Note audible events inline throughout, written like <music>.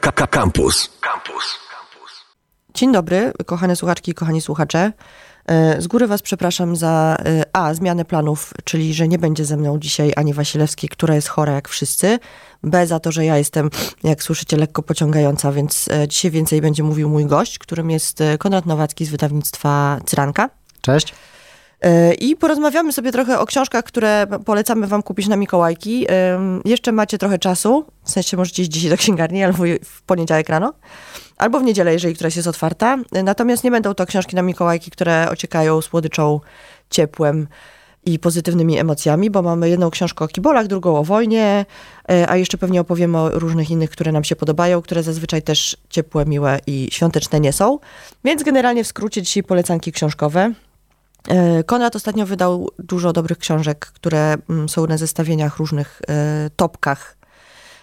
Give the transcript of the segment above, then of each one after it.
Campus. Campus. Dzień dobry, kochane słuchaczki i kochani słuchacze. E, z góry Was przepraszam za e, A. Zmianę planów, czyli że nie będzie ze mną dzisiaj Ani Wasilewskiej, która jest chora jak wszyscy. B. Za to, że ja jestem, jak słyszycie, lekko pociągająca, więc e, dzisiaj więcej będzie mówił mój gość, którym jest Konrad Nowacki z wydawnictwa Cyranka. Cześć. I porozmawiamy sobie trochę o książkach, które polecamy Wam kupić na Mikołajki. Jeszcze macie trochę czasu, w sensie możecie iść dzisiaj do księgarni albo w poniedziałek rano albo w niedzielę, jeżeli któraś jest otwarta. Natomiast nie będą to książki na Mikołajki, które ociekają słodyczą, ciepłem i pozytywnymi emocjami, bo mamy jedną książkę o kibolach, drugą o wojnie, e, a jeszcze pewnie opowiemy o różnych innych, które nam się podobają, które zazwyczaj też ciepłe, miłe i świąteczne nie są. Więc generalnie w skrócie dzisiaj polecanki książkowe. E, Konrad ostatnio wydał dużo dobrych książek, które mm, są na zestawieniach różnych e, topkach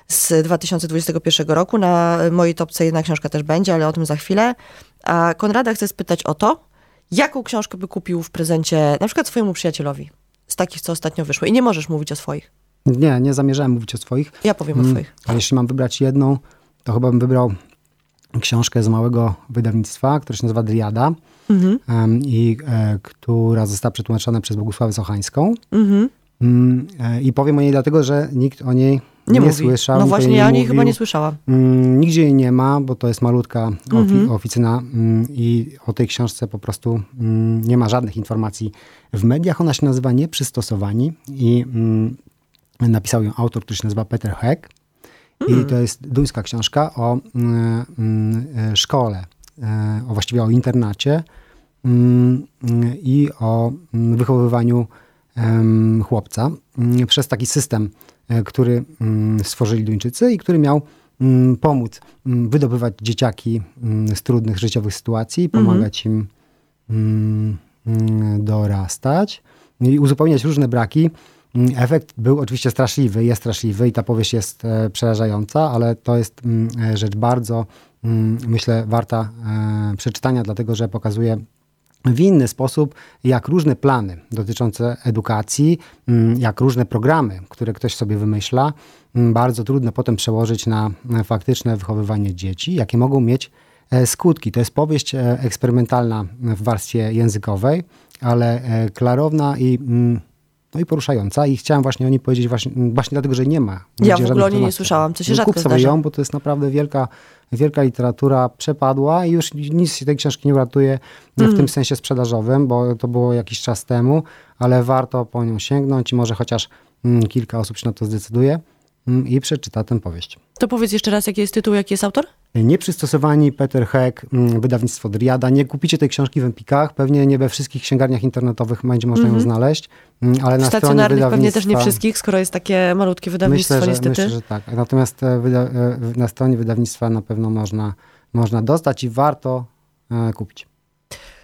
z 2021 roku. Na mojej topce jedna książka też będzie, ale o tym za chwilę. A Konrada chcę spytać o to, jaką książkę by kupił w prezencie na przykład swojemu przyjacielowi z takich, co ostatnio wyszły. I nie możesz mówić o swoich. Nie, nie zamierzałem mówić o swoich. Ja powiem o mm, swoich. Ale jeśli mam wybrać jedną, to chyba bym wybrał książkę z małego wydawnictwa, które się nazywa Driada mhm. i e, która została przetłumaczona przez Bogusławę Sochańską. Mhm. Mm, e, I powiem o niej dlatego, że nikt o niej nie, nie słyszał. No właśnie, ja o niej chyba nie słyszałam. Mm, nigdzie jej nie ma, bo to jest malutka mhm. oficyna mm, i o tej książce po prostu nie ma żadnych informacji w mediach. Ona się nazywa Nieprzystosowani i napisał ją autor, który się nazywa Peter Heck. I to jest duńska książka o mm, szkole, e, o właściwie o internacie i o wychowywaniu chłopca przez taki system E, który mm, stworzyli Duńczycy i który miał mm, pomóc mm, wydobywać dzieciaki z trudnych życiowych sytuacji, mhm. pomagać im dorastać i uzupełniać różne braki. Efekt był oczywiście straszliwy, jest straszliwy i ta powieść jest e, przerażająca, ale to jest e, rzecz bardzo, myślę, warta przeczytania, dlatego że pokazuje w inny sposób, jak różne plany dotyczące edukacji, mm, jak różne programy, które ktoś sobie wymyśla, mm, bardzo trudno potem przełożyć na faktyczne wychowywanie dzieci, jakie mogą mieć e, skutki. To jest powieść e, eksperymentalna w warstwie językowej, ale e, klarowna i mm, no i poruszająca i chciałem właśnie o niej powiedzieć właśnie, właśnie dlatego, że nie ma. Ja w ogóle o niej nie słyszałam, co się rzadko Kup sobie zdarza. ją, bo to jest naprawdę wielka, wielka literatura, przepadła i już nic się tej książki nie uratuje w mm. tym sensie sprzedażowym, bo to było jakiś czas temu, ale warto po nią sięgnąć i może chociaż mm, kilka osób się na to zdecyduje mm, i przeczyta tę powieść. To powiedz jeszcze raz, jaki jest tytuł, jaki jest autor? Nieprzystosowani Peter Heck, mm, wydawnictwo Driada. Nie kupicie tej książki w Empikach, pewnie nie we wszystkich księgarniach internetowych będzie można mm -hmm. ją mhm. znaleźć, ale na stronie wydawnictwa... pewnie też nie wszystkich, skoro jest takie malutkie wydawnictwo myślę, że, niestety. Myślę, że tak. Natomiast e, e, na stronie wydawnictwa na pewno można, można dostać i warto e, kupić.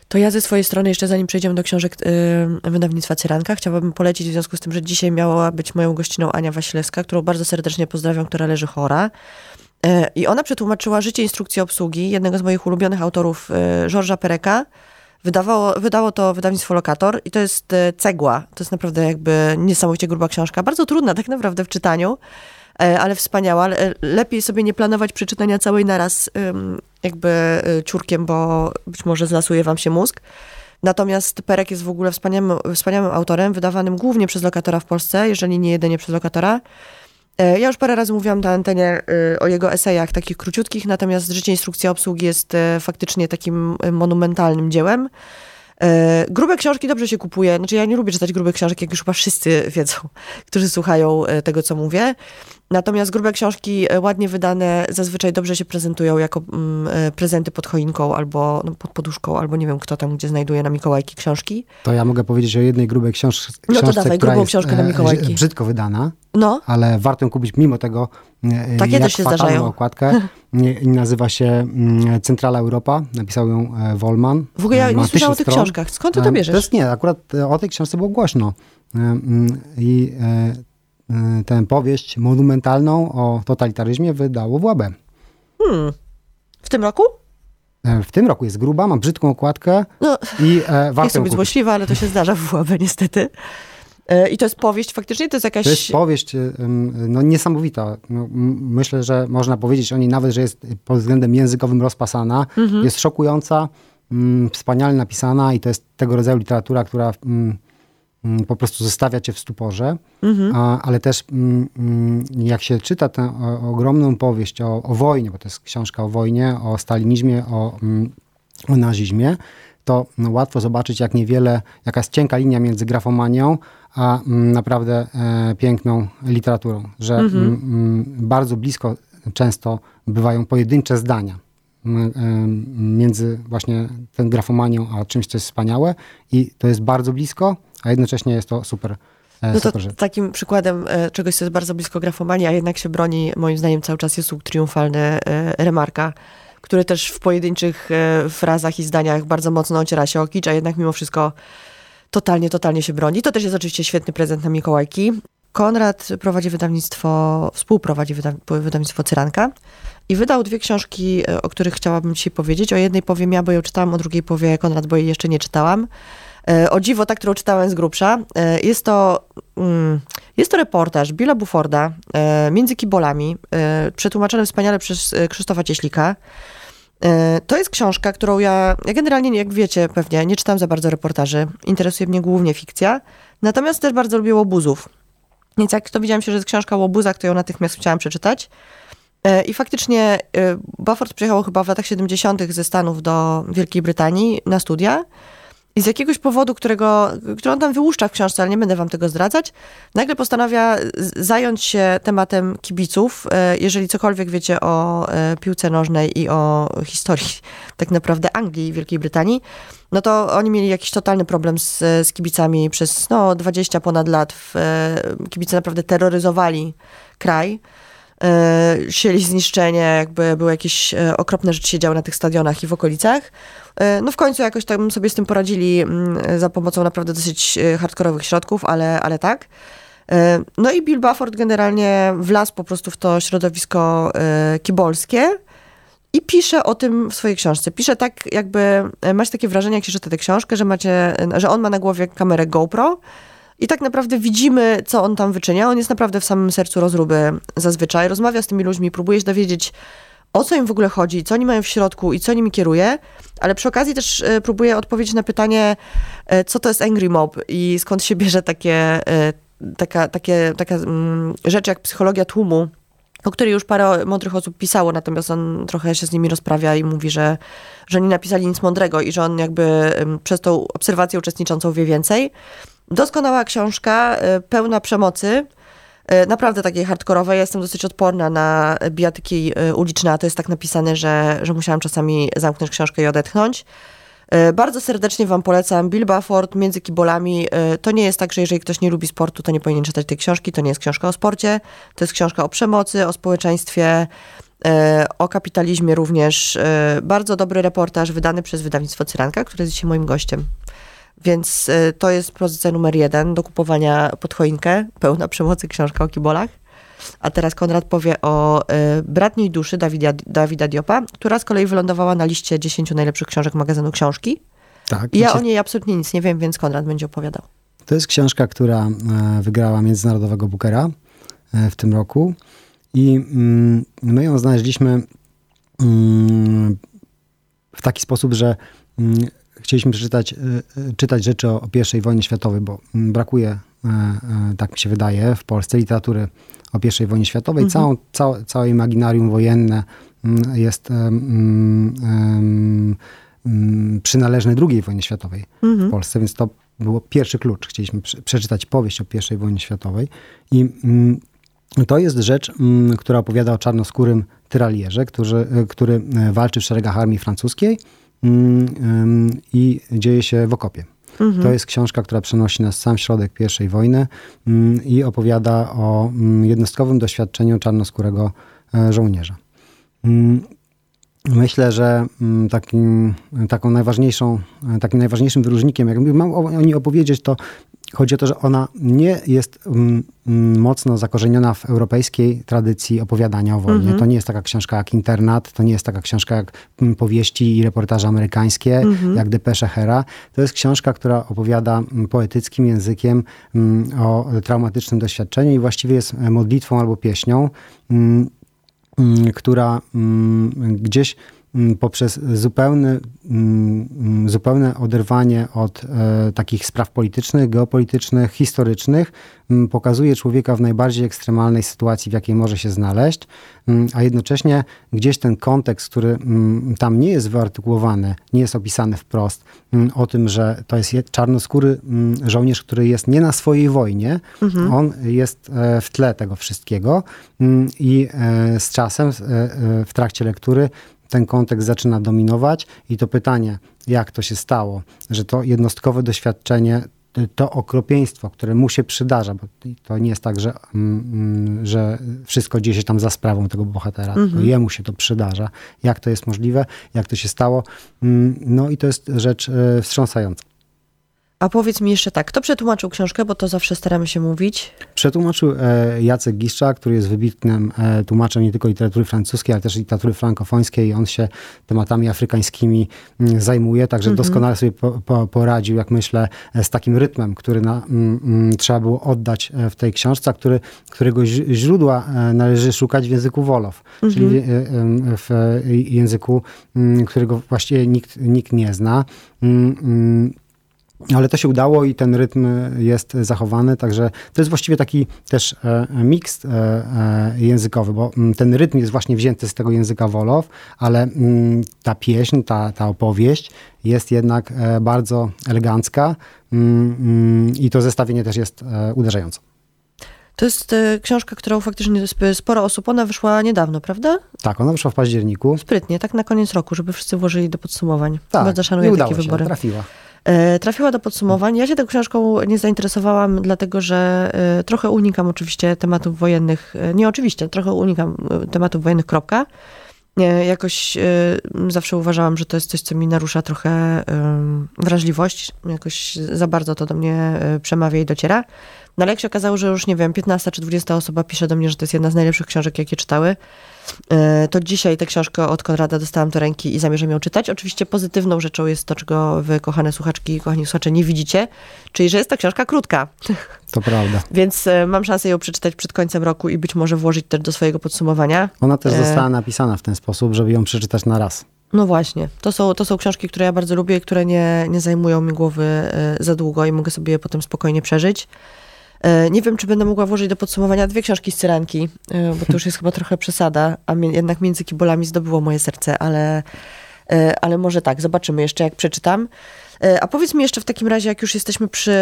To ja ze swojej strony, jeszcze zanim przejdziemy do książek yy, wydawnictwa Cyranka, chciałabym polecić w związku z tym, że dzisiaj miała być moją gościną Ania Wasilewska, którą bardzo serdecznie pozdrawiam, która leży chora. E, I ona przetłumaczyła Życie instrukcji obsługi jednego z moich ulubionych autorów, e, Georgesa Pereka. Wydawało, wydało to wydawnictwo Lokator i to jest e, cegła. To jest naprawdę jakby niesamowicie gruba książka. Bardzo trudna tak naprawdę w czytaniu, ale wspaniała. Lepiej sobie nie planować przeczytania całej naraz jakby ciurkiem, bo być może zlasuje wam się mózg. Natomiast Perek jest w ogóle wspaniałym, wspaniałym autorem, wydawanym głównie przez Lokatora w Polsce, jeżeli nie jedynie przez Lokatora. E, ja już parę razy mówiłam na antenie e, o jego esejach takich króciutkich, natomiast Życie instrukcja obsługi jest e, faktycznie takim monumentalnym dziełem. Grube książki dobrze się kupuje. Znaczy ja nie lubię czytać grubych książek, jak już chyba wszyscy <laughs> wiedzą, którzy słuchają tego, co mówię. Natomiast grube książki ładnie wydane zazwyczaj dobrze się prezentują jako mm, prezenty pod choinką albo no, pod poduszką, albo nie wiem kto tam, gdzie znajduje na Mikołajki książki. To ja mogę powiedzieć o jednej grubej książ książce, no to dawaj, grubą jest książkę na Mikołajki. brzydko wydana no. ale warto ją kupić mimo tego, e, Takie jak się zdarzają. okładkę. <laughs> Nazywa się mm, Centrala Europa, napisał ją e, Wolman. W ogóle ja nie słyszałam o tych książkach. Skąd ty to bierzesz? To jest nie, akurat e, o tej książce było głośno. Mm, I tę powieść monumentalną o totalitaryzmie wydało w łabę. Hmm. W tym roku? W tym roku jest gruba, ma brzydką okładkę no, i e, <laughs> warto Nie chcę być złośliwa, ale to się zdarza w łabę niestety. E, I to jest powieść faktycznie? To jest jakaś... To jest powieść no, niesamowita. No, myślę, że można powiedzieć o niej nawet, że jest pod względem językowym rozpasana. Mhm. Jest szokująca, wspaniale napisana i to jest tego rodzaju literatura, która po prostu zostawia cię w stuporze. Mhm. A, ale też jak się czyta tę ogromną powieść o, o wojnie, bo to jest książka o wojnie, o stalinizmie, o, o nazizmie, to łatwo zobaczyć, jak niewiele, jaka jest cienka linia między grafomanią, a mm, naprawdę e, piękną literaturą, że mhm. m, m, bardzo blisko często bywają pojedyncze zdania e, między właśnie tą grafomanią a czymś, co jest wspaniałe i to jest bardzo blisko, a jednocześnie jest to super e, no to takim przykładem czegoś, co jest bardzo blisko grafomanii, a jednak się broni, moim zdaniem, cały czas jest łuk triumfalny Remarka, który też w pojedynczych e, frazach i zdaniach bardzo mocno ociera się o kicz, a jednak mimo wszystko totalnie, totalnie się broni. To też jest oczywiście świetny prezent na Mikołajki. Konrad prowadzi wydawnictwo, współprowadzi wydawnictwo Cyranka i wydał dwie książki, e, o których chciałabym dzisiaj powiedzieć. O jednej powiem ja, bo ją czytałam, o drugiej powie Konrad, bo jej jeszcze nie czytałam. E, o dziwo, ta, którą czytałem z grubsza. Jest to, mm, jest to reportaż Billa Bufforda Między kibolami, przetłumaczony wspaniale przez Krzysztofa Cieślika. E, to jest książka, którą ja, ja generalnie, jak wiecie pewnie, nie czytam za bardzo reportaży. Interesuje mnie głównie fikcja. Natomiast też bardzo lubię łobuzów. Więc jak to widziałam się, że jest książka o łobuzach, to ją natychmiast chciałam przeczytać. E, I faktycznie e, Bufford przyjechał chyba w latach 70. ze Stanów do Wielkiej Brytanii na studia. I z jakiegoś powodu, którego, który on tam wyłuszcza w książce, ale nie będę wam tego zdradzać, nagle postanawia zająć się tematem kibiców. E, jeżeli cokolwiek wiecie o e, piłce nożnej i o historii <laughs> tak naprawdę Anglii i Wielkiej Brytanii, no to oni mieli jakiś totalny problem z, z kibicami przez no, 20 ponad lat. W, e, kibice naprawdę terroryzowali kraj. E, sieli zniszczenie, jakby były jakieś e, okropne rzeczy się działy na tych stadionach i w okolicach. E, no w końcu jakoś tam sobie z tym poradzili mm, za pomocą naprawdę dosyć hardkorowych środków, ale, ale tak. No i Bill Bufford generalnie wlazł po prostu w to środowisko kibolskie i pisze o tym w swojej książce. Pisze tak, jakby macie takie wrażenie, jak się czyta tę książkę, że macie, że on ma na głowie kamerę GoPro, i tak naprawdę widzimy, co on tam wyczynia. On jest naprawdę w samym sercu rozruby zazwyczaj. Rozmawia z tymi ludźmi, próbuje się dowiedzieć, o co im w ogóle chodzi, co oni mają w środku i co nimi kieruje, ale przy okazji też e, próbuje odpowiedzieć na pytanie, e, co to jest Angry Mob i skąd się bierze takie, e, taka, takie, taka mm, rzecz jak psychologia tłumu, o której już parę mądrych osób pisało, natomiast on trochę się z nimi rozprawia i mówi, że, że nie napisali nic mądrego i że on jakby przez tą obserwację uczestniczącą wie więcej. Doskonała książka, y, pełna przemocy, y, naprawdę takiej hardkorowej. Ja jestem dosyć odporna na bijatyki y, uliczne, a to jest tak napisane, że, że musiałam czasami zamknąć książkę i odetchnąć. Bardzo serdecznie Wam polecam Bill Bufford, Między kibolami. To nie jest tak, że jeżeli ktoś nie lubi sportu, to nie powinien czytać tej książki. To nie jest książka o sporcie, to jest książka o przemocy, o społeczeństwie, o kapitalizmie również. Bardzo dobry reportaż wydany przez wydawnictwo Cyranka, które jest dzisiaj moim gościem. Więc y, to jest pozycja numer jeden do kupowania pod choinkę, pełna przemocy książka o kibolach. A teraz Konrad powie o y, Bratniej Duszy Dawida, Dawida Diopa, która z kolei wylądowała na liście 10 najlepszych książek magazynu Książki. Tak. I ja o niej absolutnie nic nie wiem, więc Konrad będzie opowiadał. To jest książka, która e, wygrała Międzynarodowego Bookera e, w tym roku i mm, my ją znaleźliśmy mm, w taki sposób, że mm, chcieliśmy przeczytać, e, e, czytać rzeczy o, I wojnie światowej, bo mm, brakuje, e, tak mi się wydaje, w Polsce literatury o I wojnie światowej. Mhm. Całą, całe, całe imaginarium wojenne mm, jest um, um, przynależne II wojnie światowej mhm. w Polsce, więc to było pierwszy klucz. Chcieliśmy przeczytać powieść o I wojnie światowej i um, to jest rzecz, która opowiada o czarnoskórym tyralierze, który, który walczy w szeregach armii francuskiej Mm, i dzieje się w okopie. Mhm. To jest książka, która przenosi nas w sam środek I wojny mm, i opowiada o mm, jednostkowym doświadczeniu czarnoskórego e, żołnierza. Myślę, że mm, takim, taką najważniejszą, takim najważniejszym wyróżnikiem, jak mam o, niej opowiedzieć, to Chodzi o to, że ona nie jest um, mocno zakorzeniona w europejskiej tradycji opowiadania o wojnie. Mm -hmm. To nie jest taka książka jak Internat, to nie jest taka książka jak powieści i reportaże amerykańskie, mm -hmm. jak Depeche Hera. To jest książka, która opowiada poetyckim językiem o traumatycznym doświadczeniu i właściwie jest modlitwą albo pieśnią, która gdzieś poprzez zupełny, zupełne oderwanie od e, takich spraw politycznych, geopolitycznych, historycznych, pokazuje człowieka w najbardziej ekstremalnej sytuacji, w jakiej może się znaleźć, a jednocześnie gdzieś ten kontekst, który tam nie jest wyartykułowany, nie jest opisany wprost, o tym, że to jest czarnoskóry żołnierz, który jest nie na swojej wojnie, mhm. on jest e, w tle tego wszystkiego i e, z czasem w trakcie lektury ten kontekst zaczyna dominować i to pytanie, jak to się stało, że to jednostkowe doświadczenie, to okropieństwo, które mu się przydarza, bo to nie jest tak, że, mm, mm, że wszystko dzieje się tam za sprawą tego bohatera, mm -hmm. jemu się to przydarza. Jak to jest możliwe, jak to się stało. Mm, no i to jest rzecz e, wstrząsająca. A powiedz mi jeszcze tak, kto przetłumaczył książkę, bo to zawsze staramy się mówić? Przetłumaczył e, Jacek Giszcza, który jest wybitnym e, tłumaczem nie tylko literatury francuskiej, ale też literatury frankofońskiej. On się tematami afrykańskimi mm, zajmuje, także mhm. doskonale sobie po, po, poradził, jak myślę, e, z takim rytmem, który na, m, mm, m, mm, trzeba było oddać w tej książce, który, którego źródła należy szukać w języku Wolof, mhm. czyli w, w, języku, którego właściwie nikt, nikt nie zna. Ale to się udało i ten rytm jest zachowany, także to jest właściwie taki też e, miks e, e, językowy, bo mm, ten rytm jest właśnie wzięty z tego języka Wolof, ale mm, ta pieśń, ta, ta opowieść jest jednak bardzo elegancka mm, i to zestawienie też jest uderzające. To jest książka, którą faktycznie sporo osób, ona wyszła niedawno, prawda? Tak, ona wyszła w październiku. Sprytnie, tak na koniec roku, żeby wszyscy włożyli do podsumowań. Tak, Bardzo szanuję takie wybory. Się, trafiła. E, trafiła do podsumowań. Ja się tą książką nie zainteresowałam, dlatego że e, trochę unikam oczywiście tematów wojennych. E, nie oczywiście, trochę unikam tematów wojennych, kropka. Jakoś zawsze uważałam, że to jest coś, co mi narusza trochę wrażliwość. Jakoś za bardzo to do mnie przemawia i dociera. No ale jak się okazało, że już nie wiem, 15 czy 20 osoba pisze do mnie, że to jest jedna z najlepszych książek, jakie czytały, to dzisiaj tę książkę od Konrada dostałam do ręki i zamierzam ją czytać. Oczywiście pozytywną rzeczą jest to, czego wy, kochane słuchaczki i kochani słuchacze, nie widzicie, czyli że jest to książka krótka. <laughs> To prawda. Więc e, mam szansę ją przeczytać przed końcem roku i być może włożyć też do swojego podsumowania. Ona też e, została napisana w ten sposób, żeby ją przeczytać na raz. No właśnie. To są, to są książki, które ja bardzo lubię i które nie, nie zajmują mi głowy za długo i mogę sobie je potem spokojnie przeżyć. E, nie wiem, czy będę mogła włożyć do podsumowania dwie książki z Cyranki, e, bo to już jest chyba trochę przesada, a jednak między kibolami zdobyło moje serce, ale, e, ale może tak, zobaczymy jeszcze, jak przeczytam. A powiedz mi jeszcze w takim razie, jak już jesteśmy przy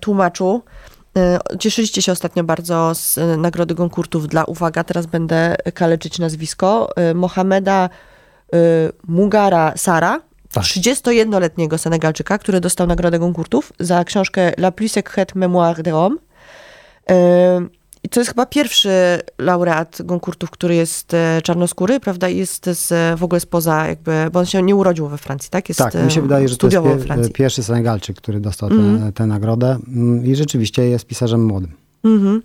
tłumaczu, Cieszyliście się ostatnio bardzo z nagrody Gonkurtów dla, uwaga, teraz będę kaleczyć nazwisko, Mohameda Mugara Sara, tak. 31-letniego Senegalczyka, który dostał nagrodę Goncourtów za książkę La plus secrète mémoire de Rome. I to jest chyba pierwszy laureat Goncourtów, który jest e, czarnoskóry, prawda? Jest z, w ogóle spoza jakby, bo on się nie urodził we Francji, tak? Jest, tak, mi się wydaje, że to jest pierwszy Senegalczyk, który dostał mm. tę nagrodę mm, i rzeczywiście jest pisarzem młodym. Mm -hmm.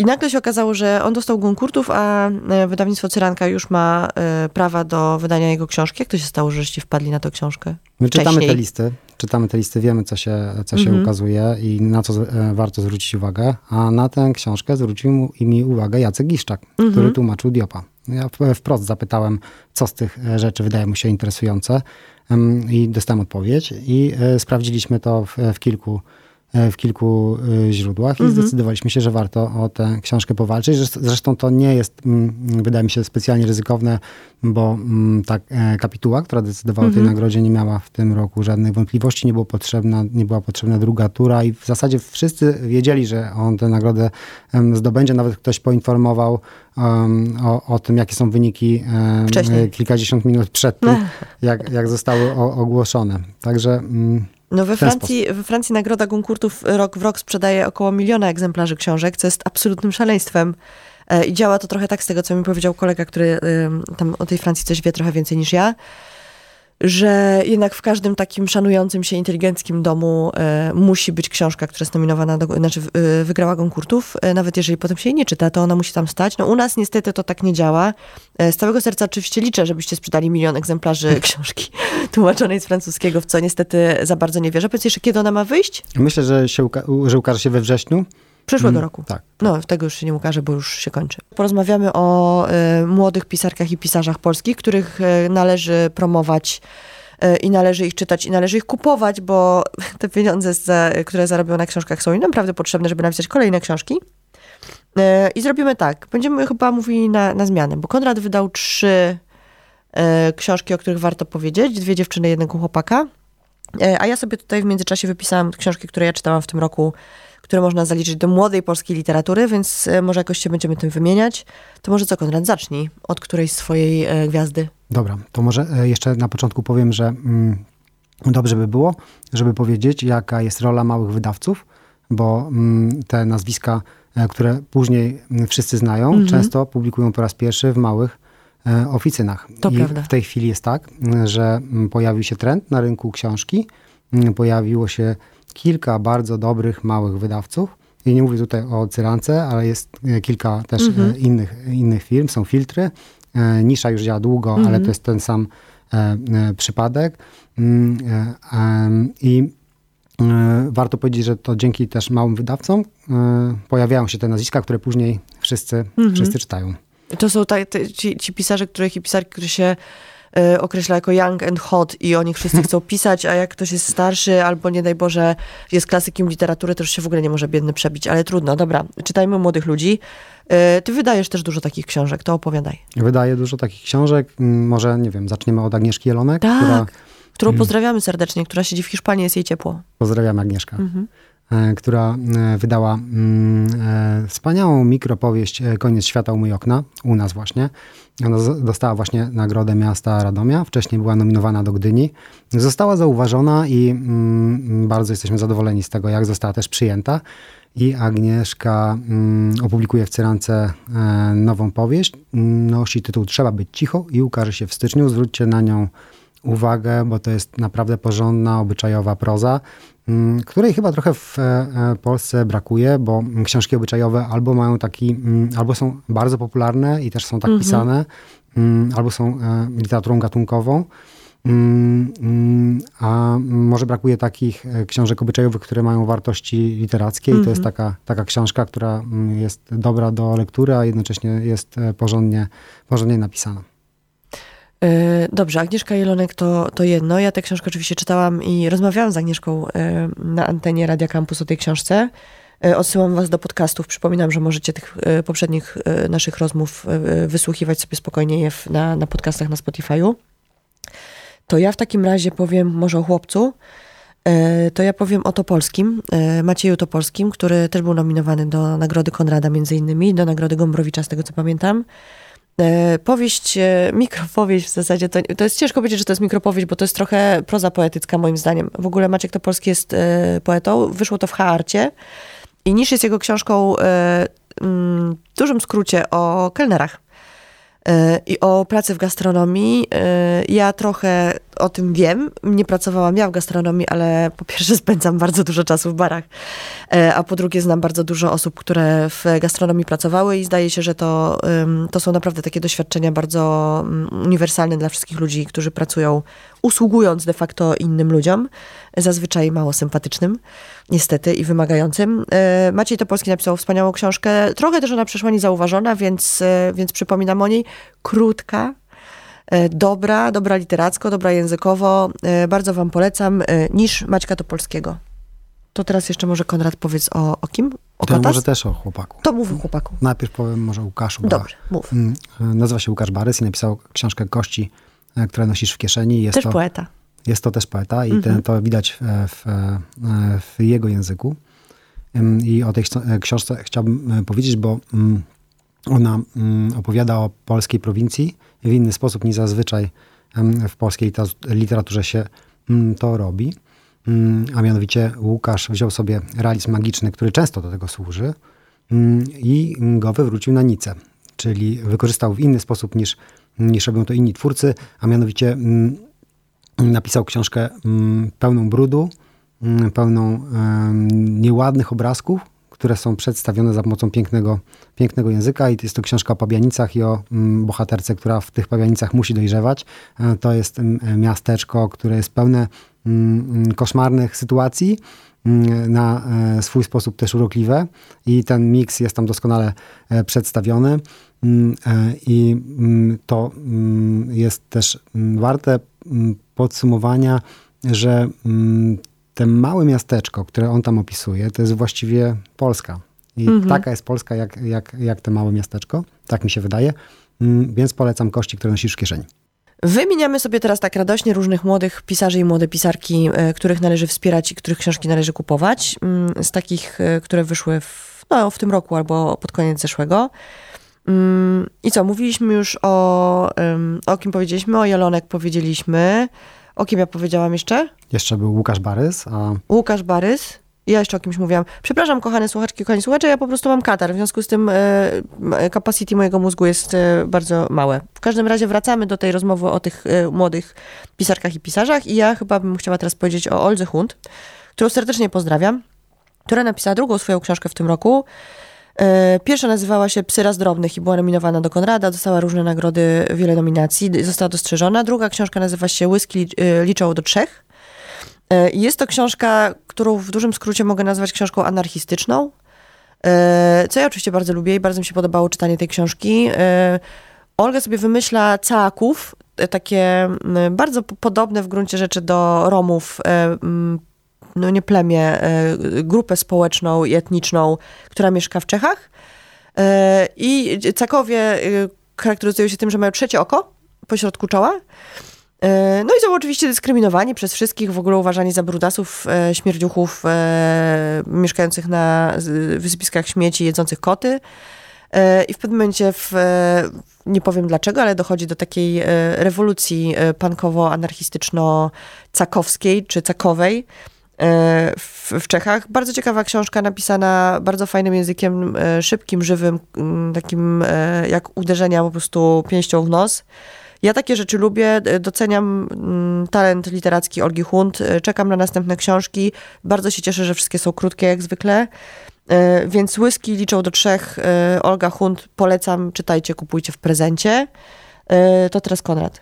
I nagle się okazało, że on dostał Goncourtów, a e, wydawnictwo Cyranka już ma e, prawa do wydania jego książki. Jak to się stało, że żeście wpadli na tę książkę? My czytamy te listy, czytamy te listy, wiemy, co się, co się mhm. ukazuje i na co e, warto zwrócić uwagę, a na tę książkę zwrócił mi uwagę Jacek Giszczak, mhm. który tłumaczył Diopa. Ja wprost zapytałem, co z tych rzeczy wydaje mu się interesujące i dostałem odpowiedź i sprawdziliśmy to w, w kilku w kilku e, źródłach i mhm. zdecydowaliśmy się, że warto o tę książkę powalczyć. Zresztą to nie jest, mm, wydaje mi się, specjalnie ryzykowne, bo mm, ta e, kapituła, która decydowała o tej mhm. nagrodzie, nie miała w tym roku żadnych wątpliwości, nie, było potrzebna, nie była potrzebna druga tura i w zasadzie wszyscy wiedzieli, że on tę nagrodę zdobędzie. Nawet ktoś poinformował o, o tym, jakie są wyniki kilkadziesiąt minut przed tym, jak, jak zostały ogłoszone. Także... No we Francji, we Francji nagroda Goncourtów rok w rok sprzedaje około miliona egzemplarzy książek, co jest absolutnym szaleństwem. E, I działa to trochę tak z tego, co mi powiedział kolega, który tam o tej Francji coś wie trochę więcej niż ja, że jednak w każdym takim szanującym się inteligenckim domu e, musi być książka, która jest nominowana, do, znaczy e, wygrała konkursów, e, nawet jeżeli potem się jej nie czyta, to ona musi tam stać. No u nas niestety to tak nie działa. Z całego serca oczywiście liczę, żebyście sprzedali milion egzemplarzy <laughs> książki tłumaczonej z francuskiego, w co niestety za bardzo nie wierzę. Powiedz jeszcze, kiedy ona ma wyjść? Myślę, że, się uka- że ukaże się we wrześniu. Przyszłego Mm, roku. tak. No, tego już się nie ukaże, bo już się kończy. Porozmawiamy o y, młodych pisarkach i pisarzach polskich, których y, należy promować y, i należy ich czytać i należy ich kupować, bo <laughs> te pieniądze, za, które zarobią na książkach są im naprawdę potrzebne, żeby napisać kolejne książki. I zrobimy tak. Będziemy chyba mówili na, na zmianę, bo Konrad wydał trzy książki, o których warto powiedzieć. Dwie dziewczyny, jednego chłopaka. A ja sobie tutaj w międzyczasie wypisałam książki, które ja czytałam w tym roku, które można zaliczyć do młodej polskiej literatury, więc e, może jakoś się będziemy tym wymieniać. To może co, Konrad, zacznij od którejś swojej e, gwiazdy. Dobra, to może e, jeszcze na początku powiem, że mm, dobrze by było, żeby powiedzieć, jaka jest rola małych wydawców, bo mm, te nazwiska, które później mm, wszyscy znają, Mhm. często publikują po raz pierwszy w małych e, oficynach. To I prawda. w tej chwili jest tak, że mm, pojawił się trend na rynku książki, mm, pojawiło się kilka bardzo dobrych małych wydawców. I nie mówię tutaj o Cyrance, ale jest e, kilka też Mhm. e, innych, innych firm, są filtry. E, Nisza już działa długo, Mhm. ale to jest ten sam przypadek. Mm, I warto powiedzieć, że to dzięki też małym wydawcom pojawiają się te nazwiska, które później wszyscy, Mhm. wszyscy czytają. To są ta, te, ci, ci pisarze, których i pisarki, którzy się określa jako young and hot i o nich wszyscy chcą <laughs> pisać, a jak ktoś jest starszy albo nie daj Boże jest klasykiem literatury, to już się w ogóle nie może biedny przebić, ale trudno. Dobra, czytajmy młodych ludzi. E, Ty wydajesz też dużo takich książek, to opowiadaj. Wydaje dużo takich książek. Mm, Może, nie wiem, zaczniemy od Agnieszki Jelonek, Tak, która, którą pozdrawiamy serdecznie, która siedzi w Hiszpanii, jest jej ciepło. pozdrawiam Agnieszka, Mhm. E, która e, wydała mm, e, wspaniałą mikropowieść Koniec świata u okna, u nas właśnie. Ona dostała właśnie nagrodę miasta Radomia, wcześniej była nominowana do Gdyni. Została zauważona i mm, bardzo jesteśmy zadowoleni z tego, jak została też przyjęta. I Agnieszka mm, opublikuje w Cyrance nową powieść. Nosi tytuł Trzeba być cicho i ukaże się w styczniu. Zwróćcie na nią uwagę, bo to jest naprawdę porządna, obyczajowa proza, mm, której chyba trochę w e, e, Polsce brakuje, bo książki obyczajowe albo mają taki, mm, albo są bardzo popularne i też są tak pisane, mm, albo są e, literaturą gatunkową. A może brakuje takich książek obyczajowych, które mają wartości literackie i to jest taka, taka książka, która jest dobra do lektury, a jednocześnie jest porządnie, porządnie napisana. E, Dobrze, Agnieszka Jelonek to, to jedno. Ja tę książkę oczywiście czytałam i rozmawiałam z Agnieszką e, na antenie Radia Campus o tej książce. E, Odsyłam was do podcastów. Przypominam, że możecie tych poprzednich naszych rozmów wysłuchiwać sobie spokojnie je na, na podcastach na Spotify'u. To ja w takim razie powiem może o chłopcu. To ja powiem o Topolskim, Macieju Topolskim, który też był nominowany do Nagrody Konrada między innymi, do Nagrody Gombrowicza, z tego co pamiętam. E, Powieść, e, mikropowieść w zasadzie, to, to jest ciężko powiedzieć, że to jest mikropowieść, bo to jest trochę proza poetycka moim zdaniem. W ogóle Maciek Topolski jest e, poetą, wyszło to w Haarcie i Nisz jest jego książką mm, w dużym skrócie o kelnerach i o pracy w gastronomii. Ja trochę o tym wiem. Nie pracowałam ja w gastronomii, ale po pierwsze <laughs> spędzam bardzo dużo czasu w barach, e, a po drugie znam bardzo dużo osób, które w gastronomii pracowały i zdaje się, że to, to są naprawdę takie doświadczenia bardzo mm, uniwersalne dla wszystkich ludzi, którzy pracują usługując de facto innym ludziom, zazwyczaj mało sympatycznym, niestety, i wymagającym. E, Maciej Topolski napisał wspaniałą książkę. Trochę też ona przeszła niezauważona, więc, e, więc przypominam o niej. Krótka, dobra, dobra literacko, dobra językowo. E, Bardzo wam polecam. e, Niż Maćka Topolskiego. To teraz jeszcze może Konrad powiedz o, o kim? O To Kotas? może też o chłopaku. To mów o chłopaku. Najpierw powiem może o Łukaszu. Dobrze, mów. mm, Nazywa się Łukasz Barys i napisał książkę Kości, e, które nosisz w kieszeni. Jest Też to, poeta. Jest to też poeta i Mhm. ten, to widać w, w, jego języku. I o tej książ- e, książce chciałbym e, powiedzieć, bo mm, ona mm, opowiada o polskiej prowincji w inny sposób niż zazwyczaj w polskiej literaturze się mm, to robi. Mm, A mianowicie Łukasz wziął sobie realizm magiczny, który często do tego służy i go wywrócił na nicę, czyli wykorzystał w inny sposób niż, niż robią to inni twórcy, a mianowicie napisał książkę pełną brudu, pełną nieładnych obrazków, które są przedstawione za pomocą pięknego, pięknego języka i jest to książka o pabianicach i o mm, bohaterce, która w tych pabianicach musi dojrzewać. E, to jest miasteczko, które jest pełne mm, koszmarnych sytuacji, mm, na e, swój sposób też urokliwe i ten miks jest tam doskonale e, przedstawiony i to jest też warte podsumowania, że te małe miasteczko, które on tam opisuje, to jest właściwie Polska. I mhm. taka jest Polska, jak, jak, jak to małe miasteczko. Tak mi się wydaje. Mm, więc polecam kości, które nosisz w kieszeni. Wymieniamy sobie teraz tak radośnie różnych młodych pisarzy i młode pisarki, e, których należy wspierać i których książki należy kupować. Mm, z takich, e, które wyszły w, no, w tym roku albo pod koniec zeszłego. Mm, I co, mówiliśmy już o, o kim powiedzieliśmy, o Jelonek powiedzieliśmy, o kim ja powiedziałam jeszcze? Jeszcze był Łukasz Barys. A... Łukasz Barys. Ja jeszcze o kimś mówiłam. Przepraszam, kochane słuchaczki, kochani słuchacze, ja po prostu mam katar. W związku z tym e, capacity mojego mózgu jest e, bardzo małe. W każdym razie wracamy do tej rozmowy o tych e, młodych pisarkach i pisarzach i ja chyba bym chciała teraz powiedzieć o Oldze Hund, którą serdecznie pozdrawiam, która napisała drugą swoją książkę w tym roku. E, pierwsza nazywała się Psy raz drobnych i była nominowana do Konrada, dostała różne nagrody, wiele nominacji, została dostrzeżona. Druga książka nazywa się Whisky e, liczą do trzech. E, jest to książka, którą w dużym skrócie mogę nazwać książką anarchistyczną, co ja oczywiście bardzo lubię i bardzo mi się podobało czytanie tej książki. Olga sobie wymyśla caków, takie bardzo podobne w gruncie rzeczy do Romów no nie plemię, e, grupę społeczną i etniczną, która mieszka w Czechach. E, I Cakowie e, charakteryzują się tym, że mają trzecie oko pośrodku czoła. No i są oczywiście dyskryminowani przez wszystkich, w ogóle uważani za brudasów, śmierdziuchów mieszkających na wysypiskach śmieci, jedzących koty. I w pewnym momencie, w, nie powiem dlaczego, ale dochodzi do takiej rewolucji pankowo-anarchistyczno-cakowskiej czy cakowej, E, w, w, Czechach. Bardzo ciekawa książka, napisana bardzo fajnym językiem, e, szybkim, żywym, takim e, jak uderzenia po prostu pięścią w nos. Ja takie rzeczy lubię, doceniam mm, talent literacki Olgi Hunt, czekam na następne książki. Bardzo się cieszę, że wszystkie są krótkie jak zwykle. Więc whisky liczą do trzech. Olga Hunt, polecam, czytajcie, kupujcie w prezencie. To teraz Konrad.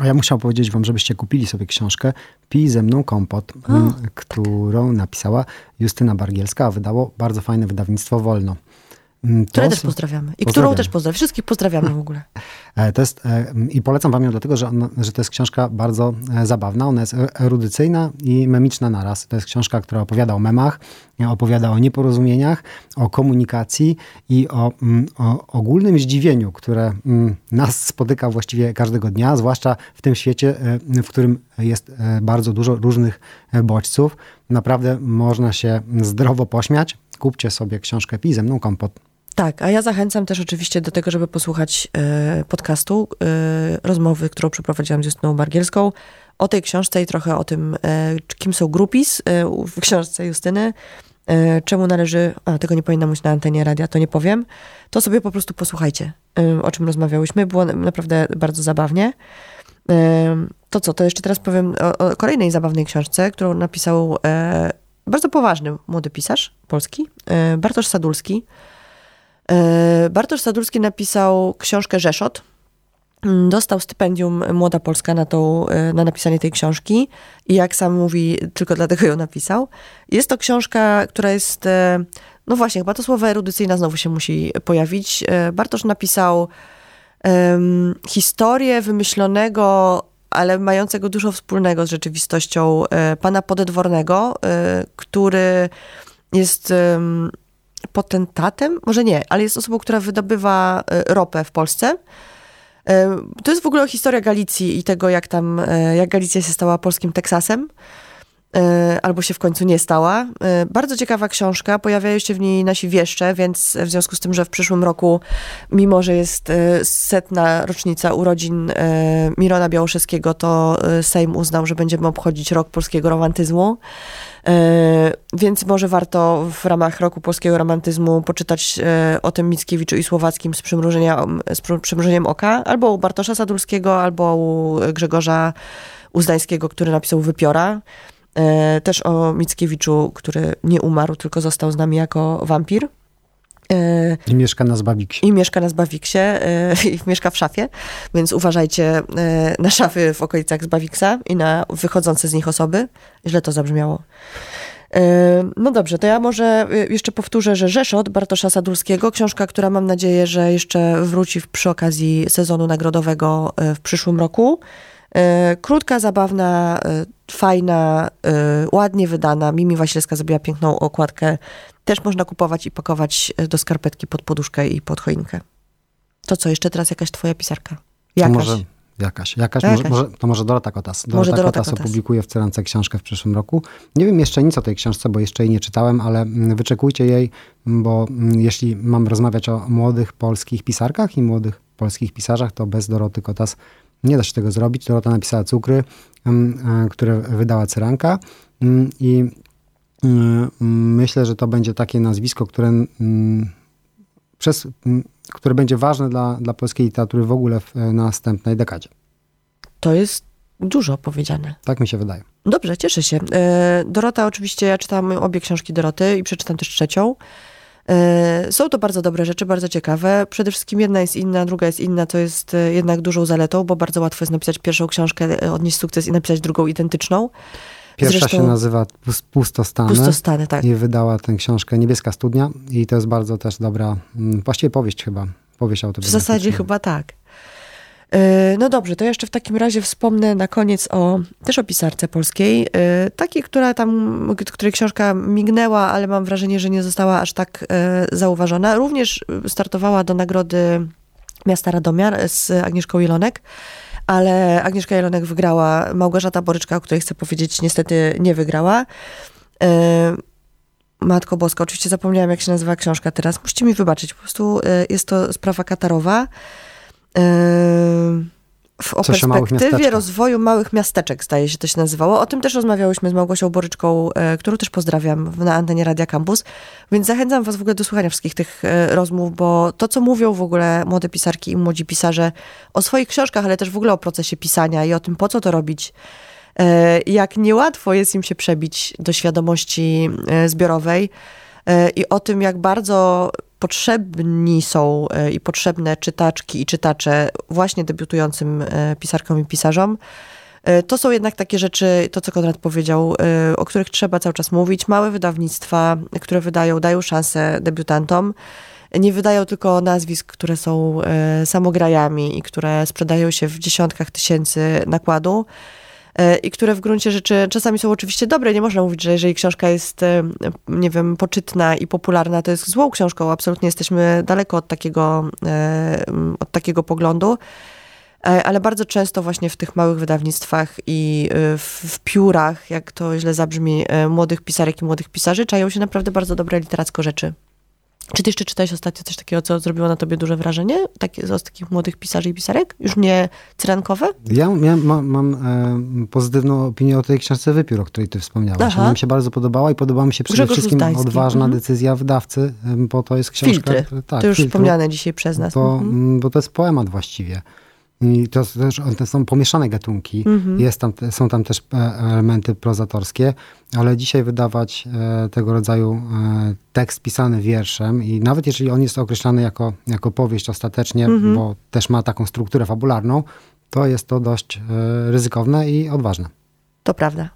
A ja musiał powiedzieć wam, żebyście kupili sobie książkę Pij ze mną kompot, o, którą tak. napisała Justyna Bargielska, a wydało bardzo fajne wydawnictwo Wolno. Mm, które też pozdrawiamy. I którą też pozdrawiam. Wszystkich pozdrawiamy w ogóle. <laughs> E, to jest, e, I polecam wam ją dlatego, że, ona, że to jest książka bardzo e, zabawna. Ona jest erudycyjna i memiczna naraz. To jest książka, która opowiada o memach, opowiada o nieporozumieniach, o komunikacji i o, mm, o ogólnym zdziwieniu, które mm, nas spotyka właściwie każdego dnia, zwłaszcza w tym świecie, w którym jest bardzo dużo różnych bodźców. Naprawdę można się zdrowo pośmiać. Kupcie sobie książkę Pij ze mną kompot. Tak, a ja zachęcam też oczywiście do tego, żeby posłuchać e, podcastu, e, rozmowy, którą przeprowadziłam z Justyną Bargielską, o tej książce i trochę o tym, e, kim są grupis w książce Justyny, czemu należy, a tego nie powinnam mówić na antenie radia, to nie powiem, to sobie po prostu posłuchajcie, o czym rozmawiałyśmy. Było naprawdę bardzo zabawnie. To co, to jeszcze teraz powiem o, o kolejnej zabawnej książce, którą napisał bardzo poważny młody pisarz polski, Bartosz Sadulski, Bartosz Sadurski napisał książkę Rzeszot. Mm, dostał stypendium Młoda Polska na, tą, e, na napisanie tej książki i jak sam mówi, tylko dlatego ją napisał. Jest to książka, która jest, e, no właśnie, chyba to słowo erudycyjna znowu się musi pojawić. Bartosz napisał um, historię wymyślonego, ale mającego dużo wspólnego z rzeczywistością pana Podedwornego, który jest potentatem, może nie, ale jest osobą, która wydobywa e, ropę w Polsce. E, to jest w ogóle historia Galicji i tego, jak tam, e, jak Galicja się stała polskim Teksasem. albo się w końcu nie stała. Bardzo ciekawa książka, pojawiają się w niej nasi wieszcze, więc w związku z tym, że w przyszłym roku, mimo że jest setna rocznica urodzin Mirona Białoszewskiego, to Sejm uznał, że będziemy obchodzić rok polskiego romantyzmu. Więc może warto w ramach roku polskiego romantyzmu poczytać o tym Mickiewiczu i Słowackim z, z przymrużeniem oka, albo u Bartosza Sadulskiego, albo u Grzegorza Uzdańskiego, który napisał Wypiora. E, też o Mickiewiczu, który nie umarł, tylko został z nami jako wampir. E, I mieszka na Zbawiksie. I mieszka na Zbawiksie e, <laughs> i mieszka w szafie, więc uważajcie na szafy w okolicach Zbawiksa i na wychodzące z nich osoby. Źle to zabrzmiało. No dobrze, to ja może jeszcze powtórzę, że Rzeszot Bartosza Sadulskiego, książka, która mam nadzieję, że jeszcze wróci przy okazji sezonu nagrodowego w przyszłym roku. E, krótka, zabawna, e, fajna, e, ładnie wydana. Mimi Wasilewska zrobiła piękną okładkę. Też można kupować i pakować do skarpetki pod poduszkę i pod choinkę. To co, jeszcze teraz jakaś twoja pisarka? Jakaś. To może jakaś. jakaś, jakaś. Może, może, to może Dorota Kotas. Dorota, może Dorota Kotas, Kotas opublikuje w Cerance książkę w przyszłym roku. Nie wiem jeszcze nic o tej książce, bo jeszcze jej nie czytałem, ale mm, wyczekujcie jej, bo mm, jeśli mam rozmawiać o młodych polskich pisarkach i młodych polskich pisarzach, to bez Doroty Kotas nie da się tego zrobić. Dorota napisała Cukry, e, które wydała Cyranka i myślę, że to będzie takie nazwisko, które, przez, które będzie ważne dla, dla polskiej literatury w ogóle w następnej dekadzie. To jest dużo powiedziane. Tak mi się wydaje. Dobrze, cieszę się. E, Dorota, oczywiście, ja czytam obie książki Doroty i przeczytam też trzecią. E, są to bardzo dobre rzeczy, bardzo ciekawe. Przede wszystkim jedna jest inna, druga jest inna, to jest e, jednak dużą zaletą, bo bardzo łatwo jest napisać pierwszą książkę, e, odnieść sukces i napisać drugą identyczną. Pierwsza Zresztą, się nazywa Pustostany. Pustostany, tak. I wydała tę książkę Niebieska Studnia i to jest bardzo też dobra, mm, właściwie powieść chyba, powieść autobiograficzna. W zasadzie chyba tak. E, no dobrze, to jeszcze w takim razie wspomnę na koniec o, też o pisarce polskiej, e, takiej, która tam, której książka mignęła, ale mam wrażenie, że nie została aż tak e, zauważona. Również startowała do nagrody Miasta Radomia z Agnieszką Jelonek, ale Agnieszka Jelonek wygrała, Małgorzata Boryczka, o której chcę powiedzieć, niestety nie wygrała. Matko Boska, oczywiście zapomniałam, jak się nazywa książka teraz. Musicie mi wybaczyć, po prostu jest to sprawa katarowa w, o Coś perspektywie rozwoju małych miasteczek, zdaje się to się nazywało. O tym też rozmawiałyśmy z Małgosią Boryczką, e, którą też pozdrawiam na antenie Radia Campus, więc zachęcam was w ogóle do słuchania wszystkich tych e, rozmów, bo to, co mówią w ogóle młode pisarki i młodzi pisarze o swoich książkach, ale też w ogóle o procesie pisania i o tym, po co to robić, e, jak niełatwo jest im się przebić do świadomości zbiorowej i o tym, jak bardzo potrzebni są e, i potrzebne czytaczki i czytacze właśnie debiutującym e, pisarkom i pisarzom. E, to są jednak takie rzeczy, to co Konrad powiedział, o których trzeba cały czas mówić. Małe wydawnictwa, które wydają, dają szansę debiutantom. Nie wydają tylko nazwisk, które są samograjami i które sprzedają się w dziesiątkach tysięcy nakładu. E, i które w gruncie rzeczy czasami są oczywiście dobre. Nie można mówić, że jeżeli książka jest, e, nie wiem, poczytna i popularna, to jest złą książką. Absolutnie jesteśmy daleko od takiego, e, od takiego poglądu. Ale bardzo często właśnie w tych małych wydawnictwach i w, w piórach, jak to źle zabrzmi, młodych pisarek i młodych pisarzy, czają się naprawdę bardzo dobre literacko rzeczy. Czy ty jeszcze czytałeś ostatnio coś takiego, co zrobiło na tobie duże wrażenie? Takie, z takich młodych pisarzy i pisarek? Już nie cyrankowe? Ja mam, mam e, pozytywną opinię o tej książce Wypiór, o której ty wspomniałaś. Aha. Ona mi się bardzo podobała i podobała mi się przede Grzegorz wszystkim odważna mhm. decyzja wydawcy, bo to jest książka... Filtry. Tak, to już filtru, wspomniane dzisiaj przez nas. To, mhm. Bo to jest poemat właściwie. I to, też, to są pomieszane gatunki. Mhm. Jest tam, są tam też e, elementy prozatorskie, ale dzisiaj wydawać e, tego rodzaju e, tekst pisany wierszem i nawet jeżeli on jest określany jako, jako powieść ostatecznie, mhm. bo też ma taką strukturę fabularną, to jest to dość ryzykowne i odważne. To prawda.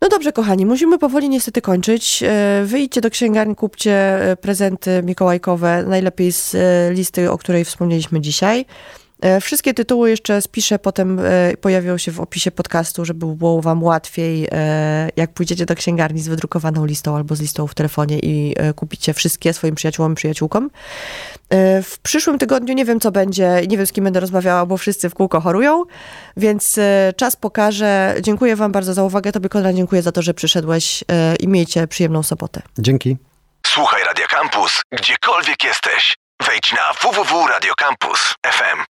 No dobrze, kochani, musimy powoli niestety kończyć. Wyjdźcie do księgarni, kupcie prezenty mikołajkowe, najlepiej z listy, o której wspomnieliśmy dzisiaj. E, wszystkie tytuły jeszcze spiszę, potem e, pojawią się w opisie podcastu, żeby było wam łatwiej, e, jak pójdziecie do księgarni z wydrukowaną listą albo z listą w telefonie i kupicie wszystkie swoim przyjaciółom i przyjaciółkom. W przyszłym tygodniu nie wiem, co będzie, nie wiem, z kim będę rozmawiała, bo wszyscy w kółko chorują, więc czas pokaże. Dziękuję wam bardzo za uwagę. Tobie, Konrad, dziękuję za to, że przyszedłeś i miejcie przyjemną sobotę. Dzięki. Słuchaj Radio Campus, gdziekolwiek jesteś. Wejdź na www.radiocampus.fm.